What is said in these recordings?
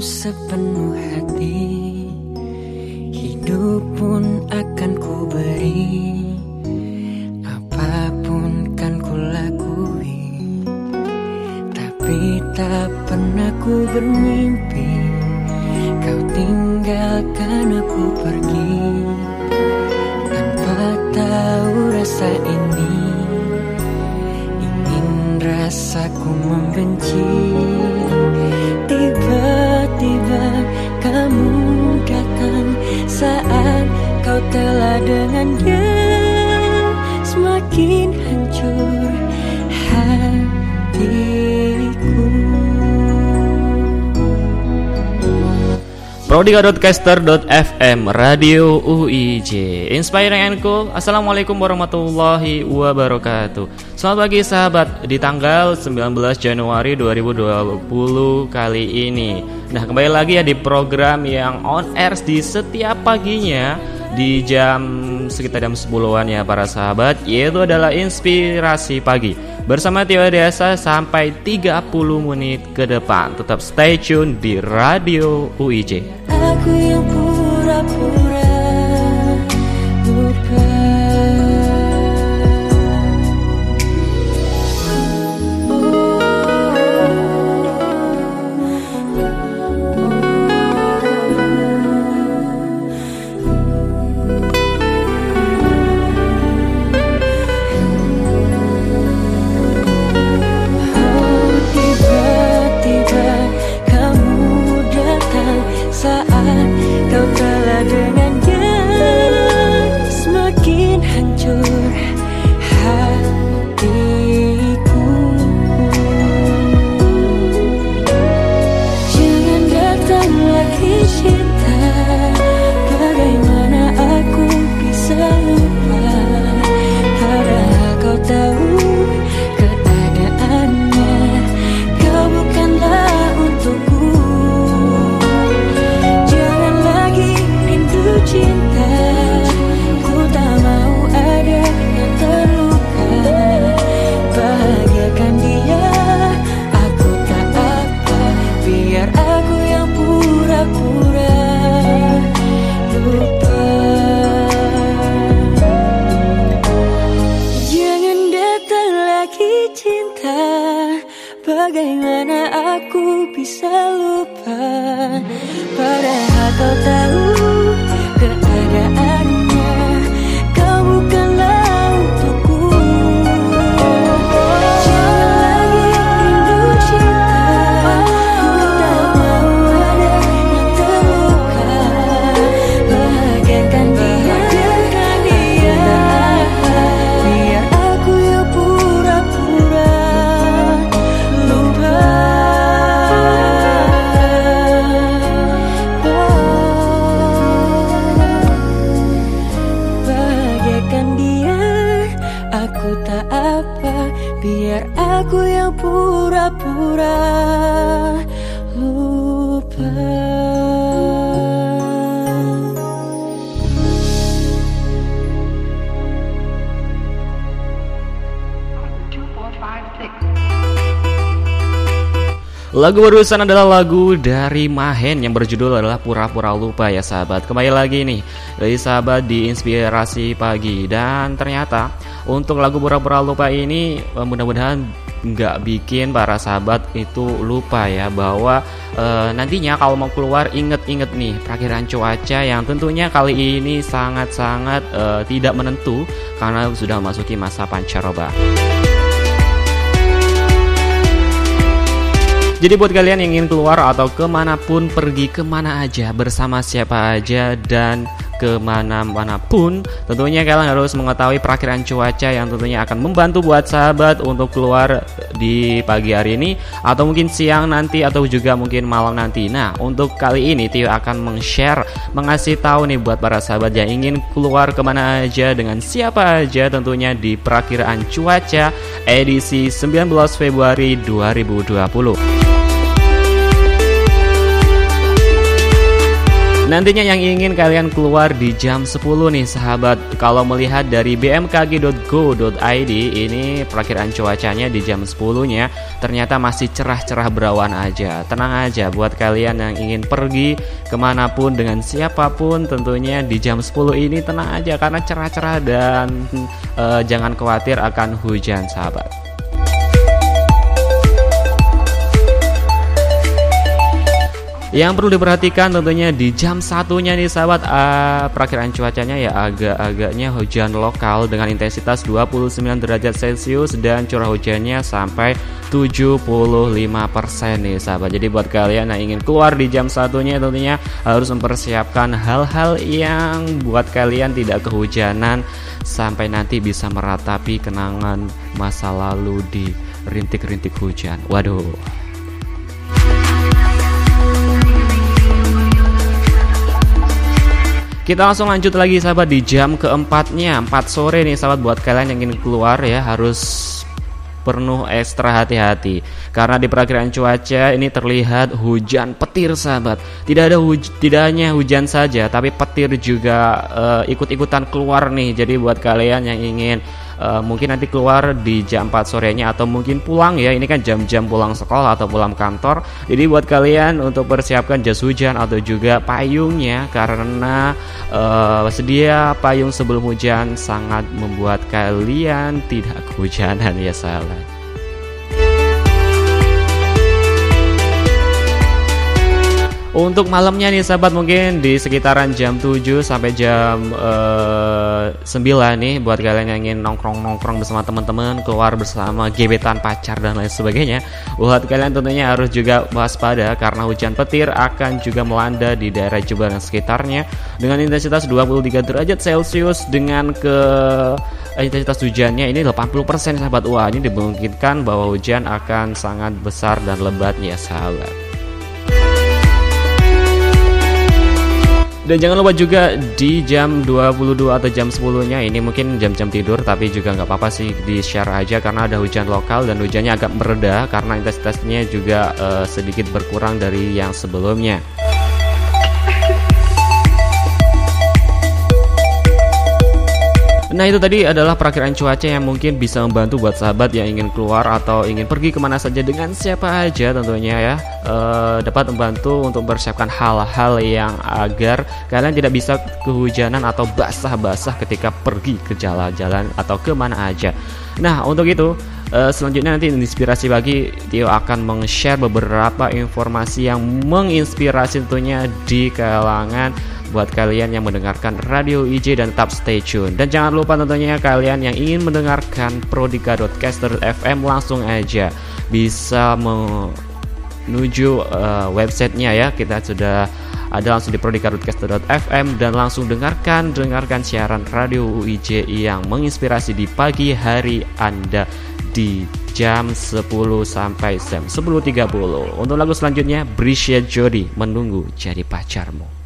sepenuh hati Hidup pun akan ku beri. Apa pun kan ku lakui Tapi tak pernah ku bermimpi. Kau tinggalkan aku pergi Tanpa tahu rasa ini. Ingin rasaku membenci dia Semakin hancur hatiku. Prodiga.caster.fm Radio UIJ Inspiring and Cool. Assalamualaikum warahmatullahi wabarakatuh. Selamat pagi sahabat. Di tanggal 19 Januari 2020 kali ini. Nah kembali lagi ya di program yang on air di setiap paginya Di jam sekitar jam 10an ya para sahabat Yaitu adalah Inspirasi Pagi. Bersama Tio Desa sampai 30 menit ke depan. Tetap stay tune di Radio UIJ Aku yang pura-pura Biar aku yang pura-pura lupa Lagu barusan adalah lagu dari Mahen yang berjudul adalah Pura-Pura Lupa ya sahabat Kembali lagi nih dari sahabat di Inspirasi Pagi Dan ternyata untuk lagu Pura-Pura Lupa ini eh, mudah-mudahan nggak bikin para sahabat itu lupa ya bahwa eh, nantinya kalau mau keluar inget-inget nih perakhiran cuaca yang tentunya kali ini sangat-sangat eh, tidak menentu karena sudah memasuki masa pancaroba. Jadi buat kalian yang ingin keluar atau ke mana pun pergi ke mana aja bersama siapa aja dan ke mana-mana pun tentunya kalian harus mengetahui perakhiran cuaca yang tentunya akan membantu buat sahabat untuk keluar di pagi hari ini atau mungkin siang nanti atau juga mungkin malam nanti. Nah untuk kali ini Tio akan meng-share mengasih tahu nih buat para sahabat yang ingin keluar ke mana aja dengan siapa aja tentunya di perakhiran cuaca edisi 19 Februari 2020 Nantinya yang ingin kalian keluar di jam 10 nih sahabat. Kalau melihat dari bmkg.go.id ini perakiraan cuacanya di jam 10 nya Ternyata masih cerah-cerah berawan aja. Tenang aja buat kalian yang ingin pergi ke mana pun dengan siapa pun Tentunya di jam 10 ini tenang aja karena cerah-cerah dan uh, jangan khawatir akan hujan sahabat Yang perlu diperhatikan tentunya di jam satunya nih sahabat. Uh, Perakiraan cuacanya ya agak-agaknya hujan lokal dengan intensitas 29 derajat celcius Dan curah hujannya sampai 75% nih sahabat. Jadi buat kalian yang ingin keluar di jam satunya tentunya harus mempersiapkan hal-hal yang buat kalian tidak kehujanan Sampai nanti bisa meratapi kenangan masa lalu di rintik-rintik hujan. Waduh Kita langsung lanjut lagi sahabat di jam keempatnya. 4 sore nih sahabat buat kalian yang ingin keluar ya harus penuh ekstra hati-hati. Karena di perakiraan cuaca ini terlihat hujan petir sahabat. Tidak ada huj tidak hanya hujan saja tapi petir juga uh, ikut-ikutan keluar nih. Jadi buat kalian yang ingin uh, mungkin nanti keluar di jam 4 sorenya atau mungkin pulang ya. Ini kan jam-jam pulang sekolah atau pulang kantor. Jadi buat kalian untuk persiapkan jas hujan atau juga payungnya karena uh, sedia payung sebelum hujan sangat membuat kalian tidak kehujanan ya sahabat Untuk malamnya nih sahabat mungkin di sekitaran jam 7 sampai jam uh, eh, 9 nih buat kalian yang ingin nongkrong-nongkrong bersama teman-teman, keluar bersama gebetan pacar dan lain sebagainya. Buat kalian tentunya harus juga waspada karena hujan petir akan juga melanda di daerah Jember dan sekitarnya dengan intensitas 23 derajat Celcius dengan ke eh, intensitas hujannya ini 80% sahabat. Wah, ini dimungkinkan bahwa hujan akan sangat besar dan lebatnya sahabat. Dan jangan lupa juga di jam 22 atau jam 10 nya ini mungkin jam-jam tidur tapi juga nggak apa-apa sih di share aja karena ada hujan lokal dan hujannya agak mereda karena intensitasnya juga uh, sedikit berkurang dari yang sebelumnya. Nah itu tadi adalah perakiraan cuaca yang mungkin bisa membantu buat sahabat yang ingin keluar atau ingin pergi ke mana saja dengan siapa aja tentunya ya e, dapat membantu untuk mempersiapkan hal-hal yang agar kalian tidak bisa kehujanan atau basah-basah ketika pergi ke jalan-jalan atau ke mana aja. Nah untuk itu e, selanjutnya nanti inspirasi bagi Tio akan meng-share beberapa informasi yang menginspirasi tentunya di kalangan buat kalian yang mendengarkan Radio IJ dan tetap stay tune. Dan jangan lupa tentunya kalian yang ingin mendengarkan Prodika.caster.fm langsung aja bisa menuju uh, websitenya ya. Kita sudah ada langsung di prodika.caster.fm dan langsung dengarkan dengarkan siaran Radio UIJ yang menginspirasi di pagi hari Anda di jam 10 sampai jam 10.30. Untuk lagu selanjutnya Brisha Jody menunggu jadi pacarmu.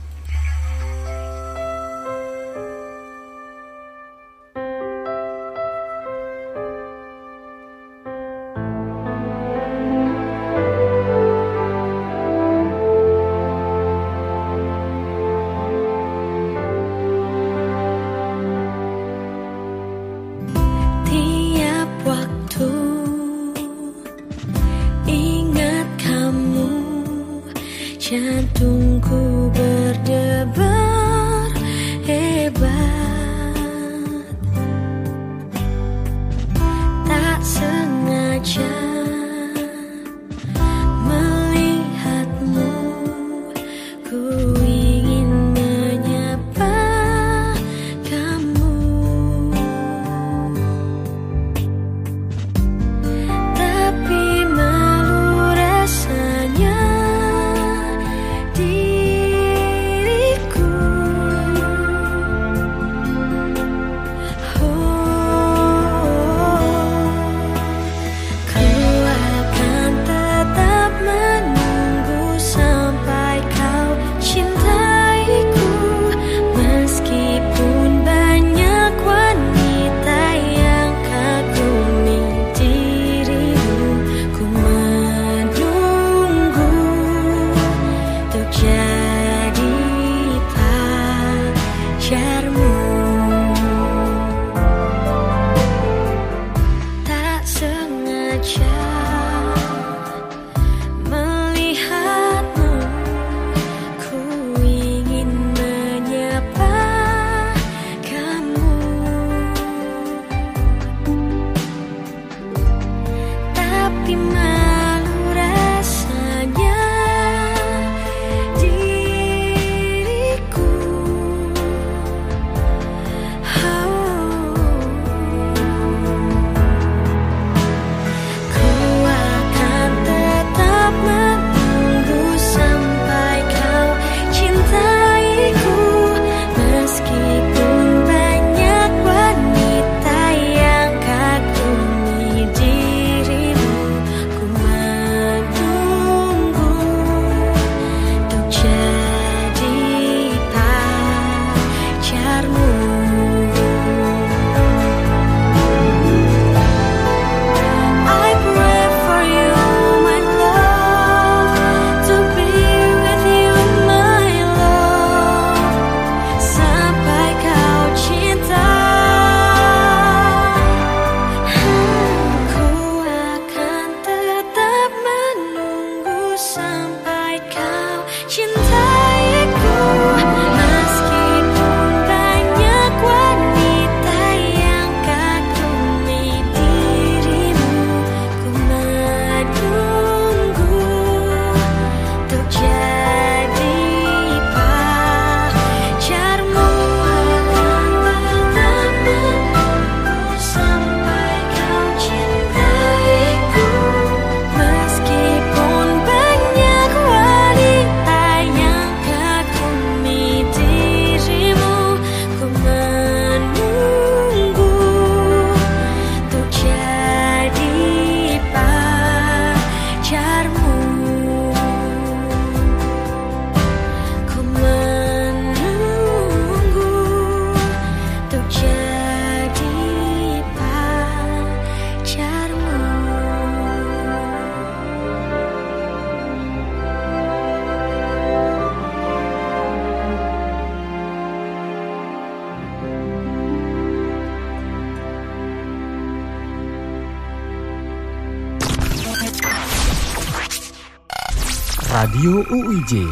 UIJ,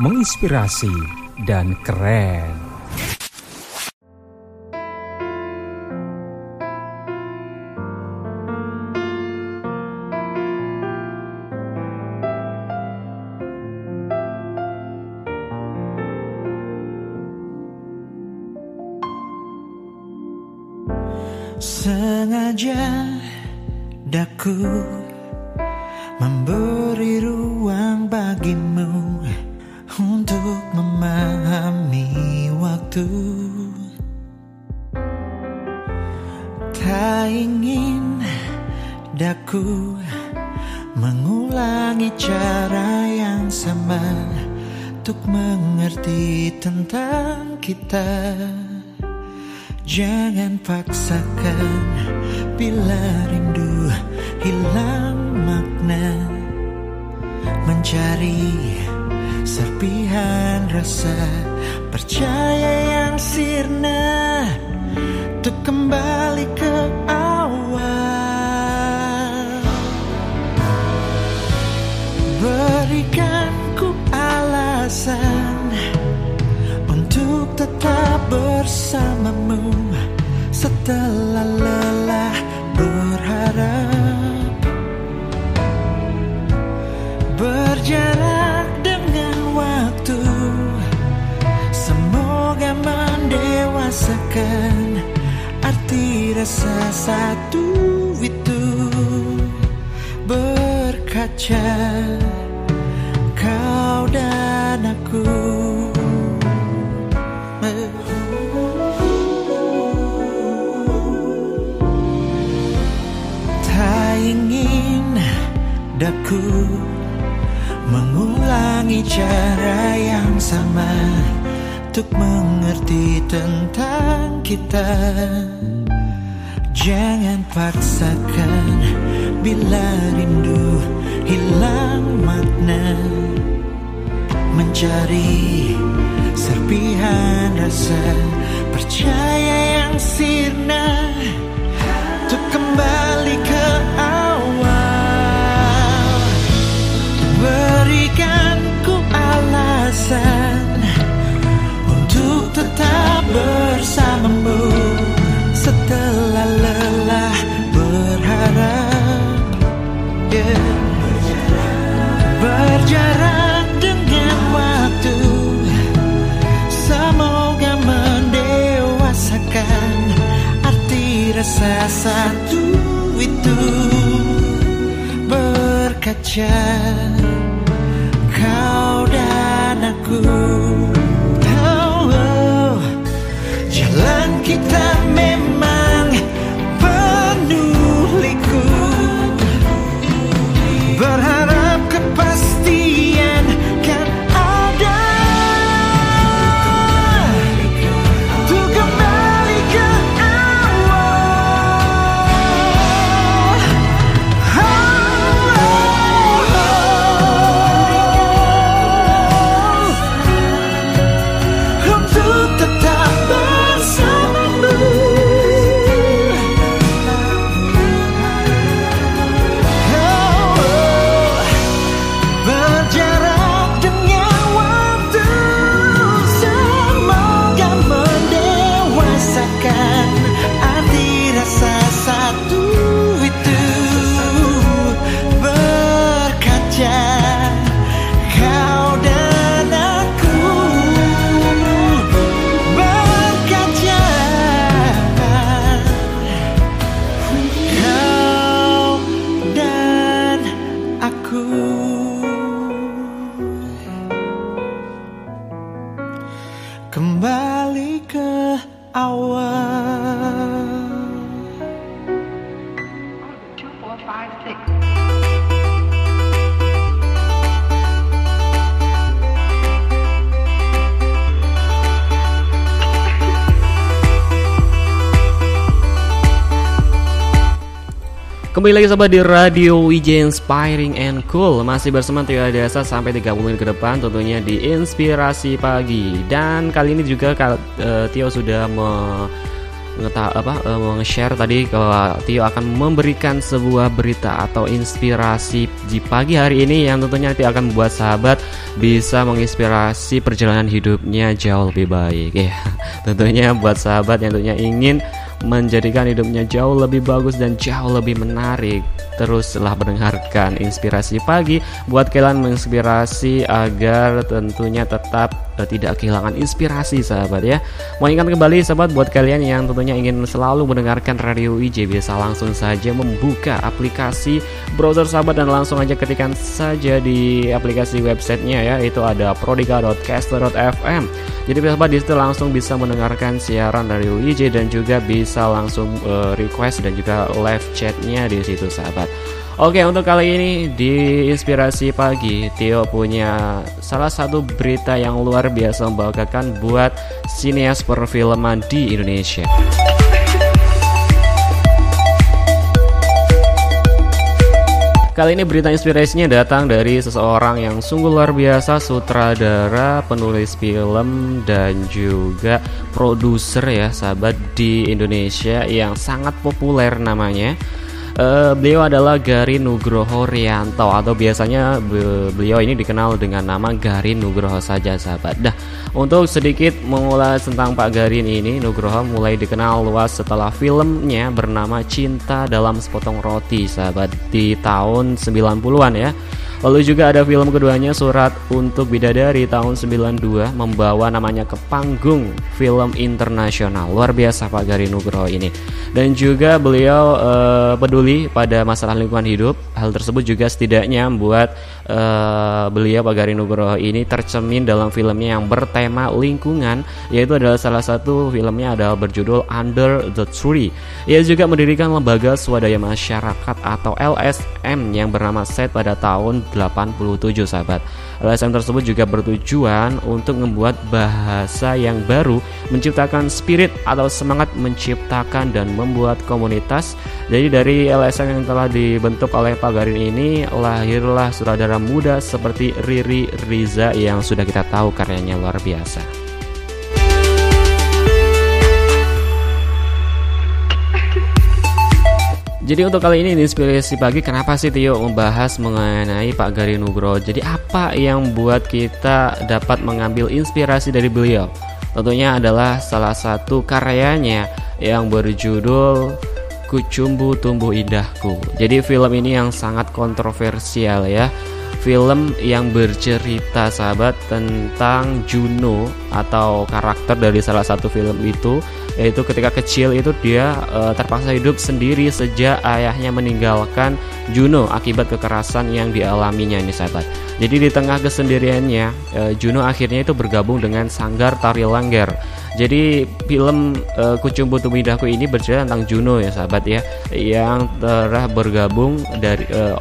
menginspirasi dan keren. Alasan untuk tetap bersamamu setelah lelah berharap. Berjarak dengan waktu semoga mendewasakan arti rasa satu itu. Berkaca Tak ingin daku mengulangi cara yang sama Untuk mengerti tentang kita. Jangan paksakan bila rindu hilang makna Mencari serpihan rasa percaya yang sirna Untuk kembali ke awal. Berikan ku alasan Untuk tetap bersamamu Setelah lelah Rasa satu itu Berkaca Kembali lagi sobat di Radio WJ Inspiring and Cool Masih bersama Tio Adasa sampai 30 menit ke depan tentunya di Inspirasi Pagi Dan kali ini juga eh, Tio sudah me- ngeta apa uh, nge-share tadi kalau Tio akan memberikan sebuah berita atau inspirasi di pagi hari ini yang tentunya nanti akan membuat sahabat bisa menginspirasi perjalanan hidupnya jauh lebih baik ya. Tentunya buat sahabat yang tentunya ingin menjadikan hidupnya jauh lebih bagus dan jauh lebih menarik. Teruslah mendengarkan inspirasi pagi buat kalian menginspirasi agar tentunya tetap tidak kehilangan inspirasi sahabat ya. Mau ingat kembali sahabat buat kalian yang tentunya ingin selalu mendengarkan radio IJ bisa langsung saja membuka aplikasi browser sahabat dan langsung aja ketikan saja di aplikasi websitenya ya itu ada prodiga.caster.fm. Jadi sahabat di situ langsung bisa mendengarkan siaran radio IJ dan juga bisa langsung uh, request dan juga live chatnya di situ sahabat. Oke untuk kali ini di Inspirasi Pagi Tio punya salah satu berita yang luar biasa membanggakan buat sinias perfilman di Indonesia. Kali ini berita inspirasinya datang dari seseorang yang sungguh luar biasa Sutradara, penulis film, dan juga produser ya sahabat di Indonesia yang sangat populer namanya Uh, beliau adalah Garin Nugroho Rianto atau biasanya beliau ini dikenal dengan nama Garin Nugroho saja sahabat. Dah, untuk sedikit mengulas tentang Pak Garin ini, Nugroho mulai dikenal luas setelah filmnya bernama Cinta dalam Sepotong Roti sahabat di tahun 90-an ya. Lalu juga ada film keduanya Surat untuk Bidadari tahun 92 membawa namanya ke panggung film internasional. Luar biasa Pak Gari Nugroho ini. Dan juga beliau uh, peduli pada masalah lingkungan hidup. Hal tersebut juga setidaknya membuat uh, beliau Pak Gari Nugroho ini tercemin dalam filmnya yang bertema lingkungan yaitu adalah salah satu filmnya adalah berjudul Under the Tree. Ia juga mendirikan lembaga swadaya masyarakat atau LSM yang bernama SET pada tahun 87 sahabat. LSM tersebut juga bertujuan untuk membuat bahasa yang baru, menciptakan spirit atau semangat menciptakan dan membuat komunitas. Jadi dari LSM yang telah dibentuk oleh Pak Garin ini lahirlah sutradara muda seperti Riri Riza yang sudah kita tahu karyanya luar biasa. Jadi untuk kali ini inspirasi pagi kenapa sih Tio membahas mengenai Pak Gari Nugroho? Jadi apa yang buat kita dapat mengambil inspirasi dari beliau? Tentunya adalah salah satu karyanya yang berjudul Kucumbu Tumbuh Indahku. Jadi film ini yang sangat kontroversial ya film yang bercerita sahabat tentang Juno atau karakter dari salah satu film itu yaitu ketika kecil itu dia e, terpaksa hidup sendiri sejak ayahnya meninggalkan Juno akibat kekerasan yang dialaminya ini sahabat. Jadi di tengah kesendiriannya e, Juno akhirnya itu bergabung dengan Sanggar Tari Langgar. Jadi film e, Kucumbu Tumidahku ini bercerita tentang Juno ya sahabat ya yang telah bergabung dari e,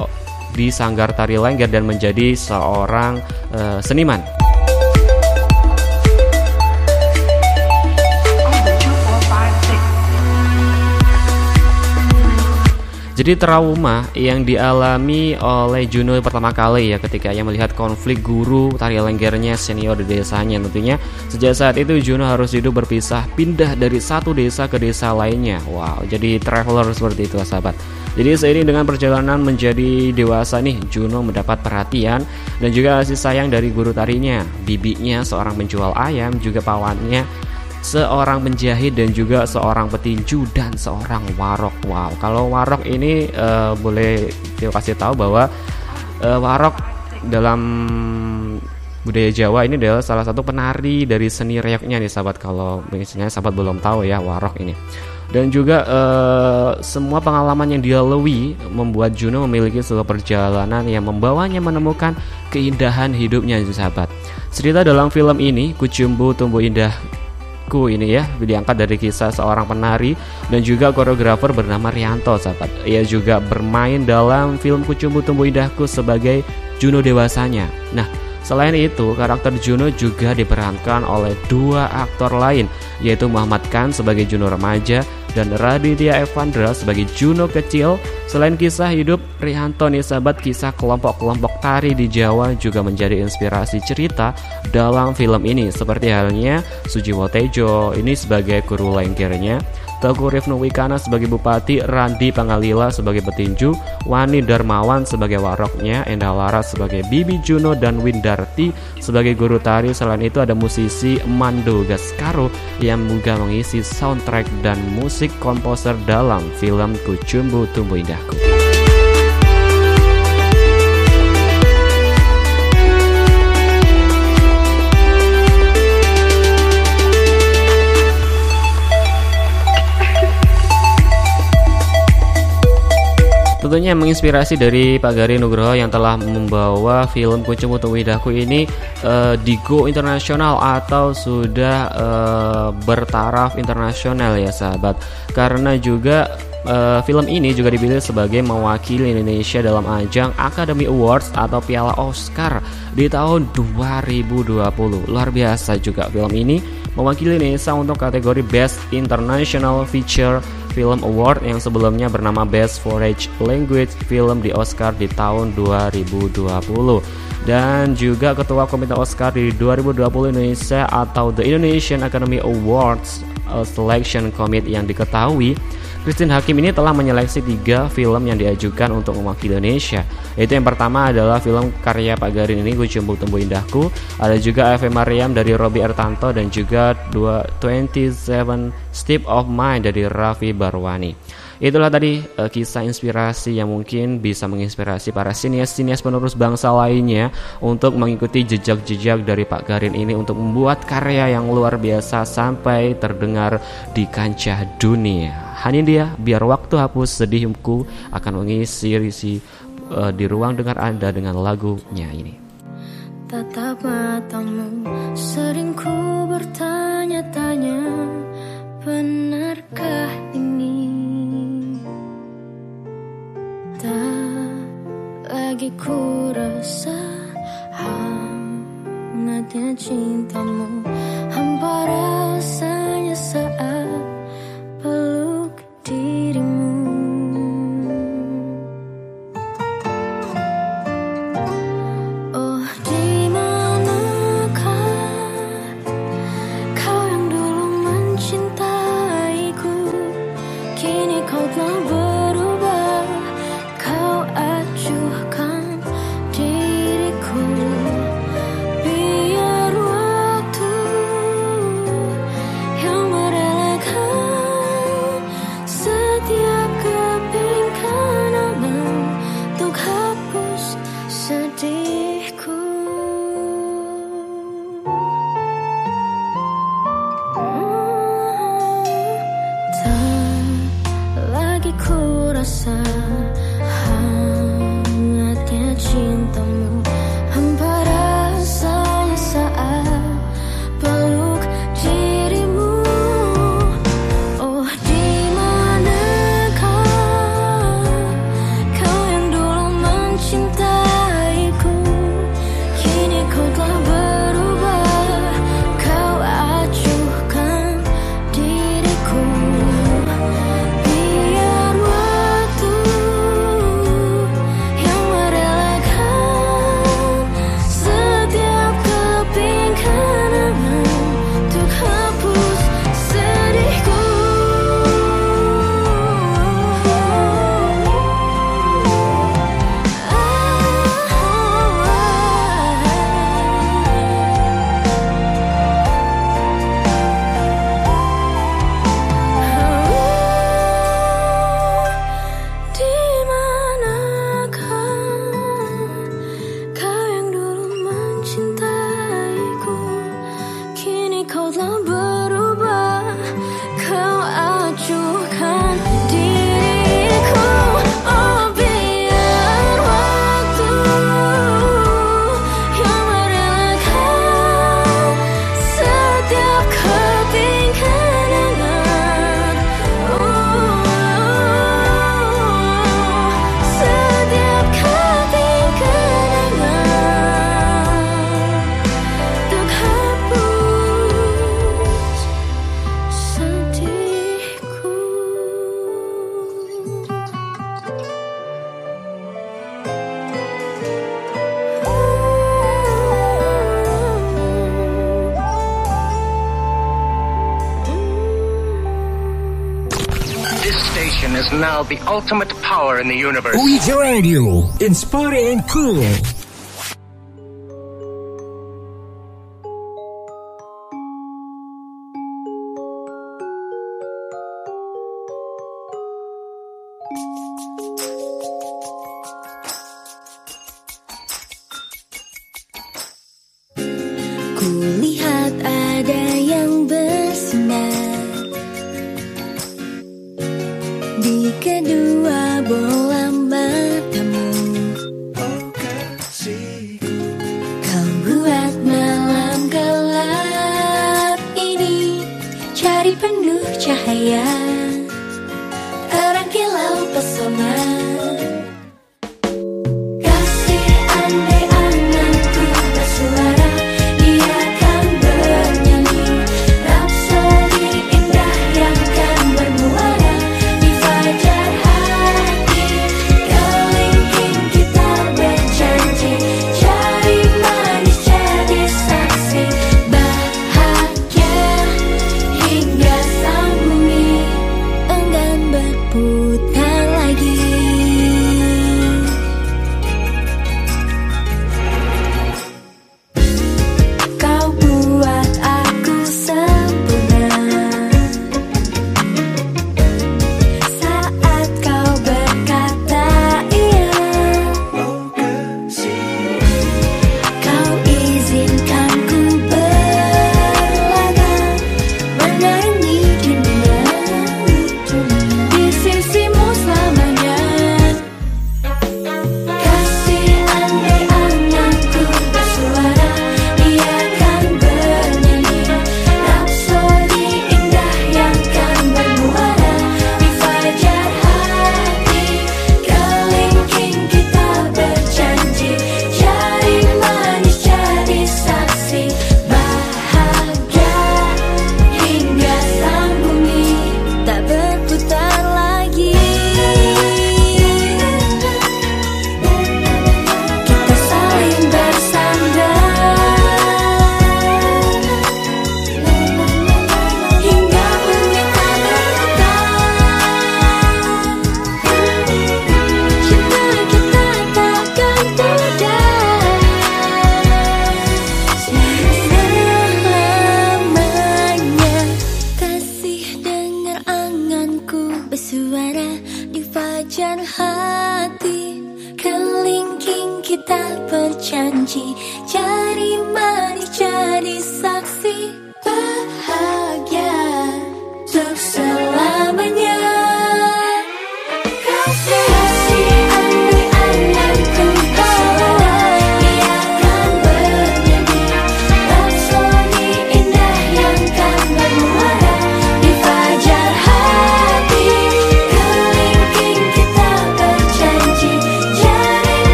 di Sanggar Tari Lengger dan menjadi seorang uh, seniman. Jadi trauma yang dialami oleh Juno pertama kali ya ketika ia melihat konflik guru tari lenggernya senior di desanya tentunya sejak saat itu Juno harus hidup berpisah pindah dari satu desa ke desa lainnya. Wow, jadi traveler seperti itu sahabat. Jadi seiring dengan perjalanan menjadi dewasa nih, Juno mendapat perhatian dan juga kasih sayang dari guru tarinya. Bibinya seorang penjual ayam, juga pawannya seorang penjahit dan juga seorang petinju dan seorang warok. Wow, kalau warok ini uh, boleh kita kasih tahu bahwa uh, warok dalam budaya Jawa ini adalah salah satu penari dari seni reoknya nih sahabat kalau misalnya sahabat belum tahu ya warok ini dan juga uh, semua pengalaman yang dia lalui membuat Juno memiliki sebuah perjalanan yang membawanya menemukan keindahan hidupnya sahabat. Cerita dalam film ini Kucumbu Tumbuh Indahku ini ya diangkat dari kisah seorang penari dan juga koreografer bernama Rianto sahabat. Ia juga bermain dalam film Kucumbu Tumbuh Indahku sebagai Juno dewasanya. Nah, Selain itu, karakter Juno juga diperankan oleh dua aktor lain, yaitu Muhammad Khan sebagai Juno remaja dan Raditya Evandra sebagai Juno kecil. Selain kisah hidup Rihanto sahabat, kisah kelompok-kelompok tari di Jawa juga menjadi inspirasi cerita dalam film ini. Seperti halnya Sujiwo Tejo ini sebagai guru lenggernya, Teguh Rifnu Wikana sebagai Bupati, Randi Pangalila sebagai petinju, Wani Darmawan sebagai waroknya, Endah Laras sebagai Bibi Juno dan Windarti sebagai guru tari. Selain itu ada musisi Mando Gaskaro yang juga mengisi soundtrack dan musik komposer dalam film Kucumbu Tumbuh Indahku. Tentunya menginspirasi dari Pak Gari Nugroho yang telah membawa film Kucing Putu Widahku ini uh, di go internasional atau sudah uh, bertaraf internasional ya sahabat. Karena juga uh, film ini juga dipilih sebagai mewakili Indonesia dalam ajang Academy Awards atau Piala Oscar di tahun 2020. Luar biasa juga film ini mewakili Indonesia untuk kategori Best International Feature Film Award yang sebelumnya bernama Best Foreign Language Film di Oscar di tahun 2020 dan juga ketua komite Oscar di 2020 Indonesia atau The Indonesian Academy Awards Selection Committee yang diketahui Christine Hakim ini telah menyeleksi tiga film yang diajukan untuk mewakili Indonesia. Yaitu yang pertama adalah film karya Pak Garin ini Kucumbuk Tumbuh Indahku. Ada juga Ave Mariam dari Robi Ertanto dan juga 27 Step of Mind dari Raffi Barwani. Itulah tadi uh, kisah inspirasi yang mungkin bisa menginspirasi para sinias-sinias penerus bangsa lainnya untuk mengikuti jejak-jejak dari Pak Garin ini untuk membuat karya yang luar biasa sampai terdengar di kancah dunia. Hanya dia, biar waktu hapus sedihku akan mengisi isi uh, di ruang dengar Anda dengan lagunya ini. Tatap matamu sering ku bertanya-tanya lagi ku rasa Hangatnya cintamu. Hampa rasanya saat peluk station is now the ultimate power in the universe. We Radio. Inspire and cool.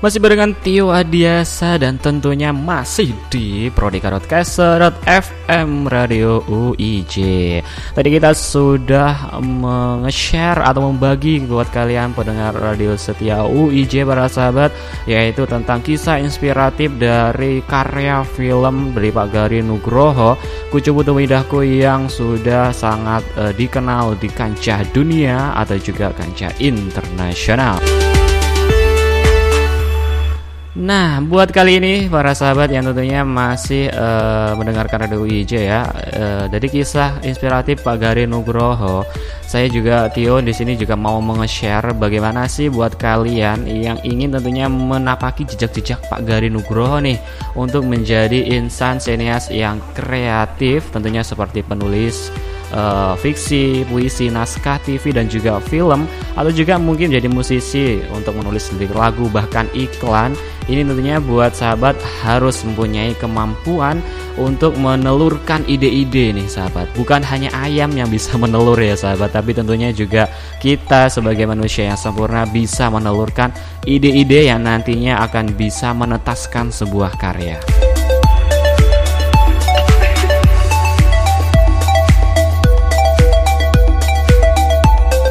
Masih barengan Tio Adiasa dan tentunya masih di Prodika.caster.fm Radio UIJ Tadi kita sudah meng-share atau membagi buat kalian pendengar radio setia UIJ para sahabat Yaitu tentang kisah inspiratif dari karya film dari Pak Gari Nugroho Kucubutu Midahku yang sudah sangat uh, dikenal di kancah dunia atau juga kancah internasional. Nah, buat kali ini para sahabat yang tentunya masih eh, mendengarkan Radio IJ ya, eh, dari kisah inspiratif Pak Gari Nugroho, saya juga Tio di sini juga mau menge-share bagaimana sih buat kalian yang ingin tentunya menapaki jejak-jejak Pak Gari Nugroho nih untuk menjadi insan senias yang kreatif, tentunya seperti penulis eh, fiksi, puisi, naskah TV dan juga film atau juga mungkin jadi musisi untuk menulis lirik lagu bahkan iklan. Ini tentunya buat sahabat harus mempunyai kemampuan untuk menelurkan ide-ide nih sahabat. Bukan hanya ayam yang bisa menelur ya sahabat, tapi tentunya juga kita sebagai manusia yang sempurna bisa menelurkan ide-ide yang nantinya akan bisa menetaskan sebuah karya.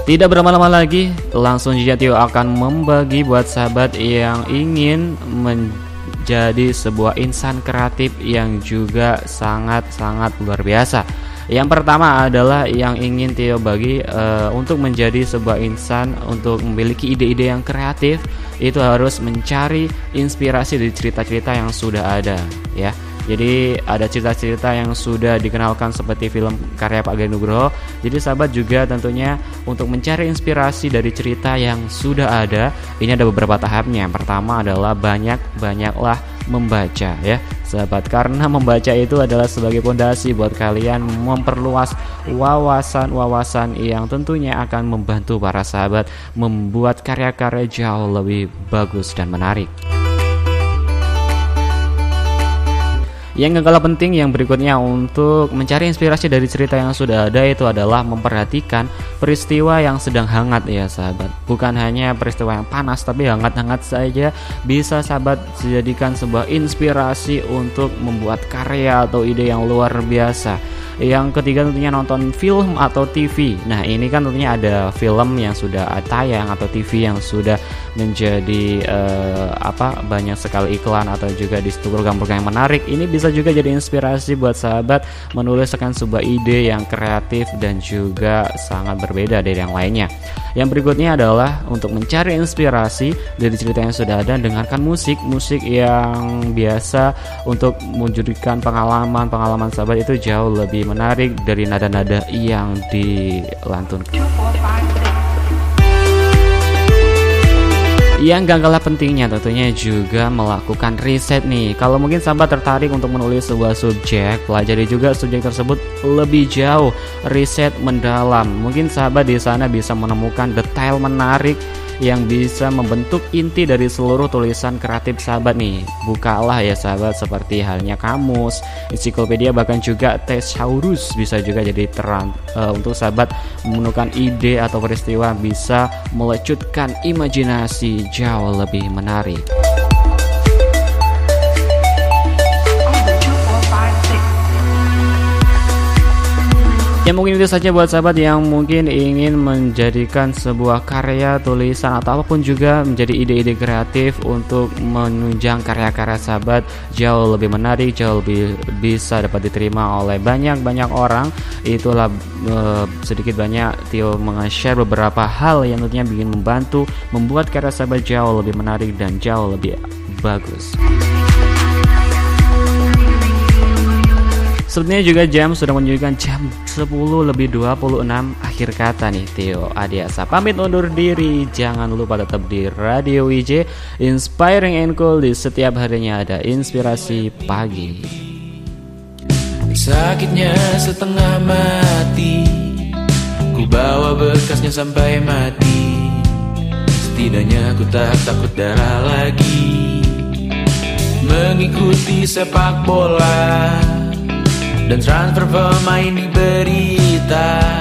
Tidak berlama-lama lagi, langsung saja Tio akan membagi buat sahabat yang ingin menjadi sebuah insan kreatif yang juga sangat-sangat luar biasa. Yang pertama adalah yang ingin Tio bagi eh, untuk menjadi sebuah insan untuk memiliki ide-ide yang kreatif itu harus mencari inspirasi dari cerita-cerita yang sudah ada ya. Jadi ada cerita-cerita yang sudah dikenalkan seperti film karya Pak Gani Nugroho. Jadi sahabat juga tentunya untuk mencari inspirasi dari cerita yang sudah ada, ini ada beberapa tahapnya. Yang pertama adalah banyak-banyaklah membaca ya sahabat karena membaca itu adalah sebagai pondasi buat kalian memperluas wawasan-wawasan yang tentunya akan membantu para sahabat membuat karya-karya jauh lebih bagus dan menarik. Yang gak kalah penting yang berikutnya untuk mencari inspirasi dari cerita yang sudah ada itu adalah memperhatikan peristiwa yang sedang hangat ya sahabat. Bukan hanya peristiwa yang panas tapi hangat-hangat saja bisa sahabat dijadikan sebuah inspirasi untuk membuat karya atau ide yang luar biasa. Yang ketiga tentunya nonton film atau TV. Nah ini kan tentunya ada film yang sudah tayang atau TV yang sudah menjadi eh, apa banyak sekali iklan atau juga di program-program yang menarik. Ini bisa juga jadi inspirasi buat sahabat menuliskan sebuah ide yang kreatif dan juga sangat berbeda dari yang lainnya. Yang berikutnya adalah untuk mencari inspirasi dari cerita yang sudah ada, dengarkan musik, musik yang biasa untuk menjadikan pengalaman-pengalaman sahabat itu jauh lebih menarik dari nada-nada yang dilantunkan. Yang gak kalah pentingnya tentunya juga melakukan riset nih. Kalau mungkin sahabat tertarik untuk menulis sebuah subjek, pelajari juga subjek tersebut lebih jauh, riset mendalam. Mungkin sahabat di sana bisa menemukan detail menarik yang bisa membentuk inti dari seluruh tulisan kreatif sahabat nih. Bukalah ya sahabat seperti halnya kamus, ensiklopedia bahkan juga thesaurus bisa juga jadi terang uh, untuk sahabat menemukan ide atau peristiwa bisa melecutkan imajinasi jauh lebih menarik. Ya mungkin itu saja buat sahabat yang mungkin ingin menjadikan sebuah karya tulisan atau apa pun juga menjadi ide-ide kreatif untuk menunjang karya-karya sahabat jauh lebih menarik, jauh lebih bisa dapat diterima oleh banyak-banyak orang. Itulah eh, sedikit banyak Tio meng-share beberapa hal yang tentunya bikin membantu membuat karya sahabat jauh lebih menarik dan jauh lebih bagus. Sebenarnya juga jam sudah menunjukkan jam 10 lebih 26 akhir kata nih Theo Adiasa. Pamit undur diri jangan lupa tetap di Radio WJ Inspiring and Cool di setiap harinya ada inspirasi pagi. Sakitnya setengah mati Ku bawa bekasnya sampai mati. Setidaknya ku tak takut darah lagi. Mengikuti sepak bola Dan transfer pemain di berita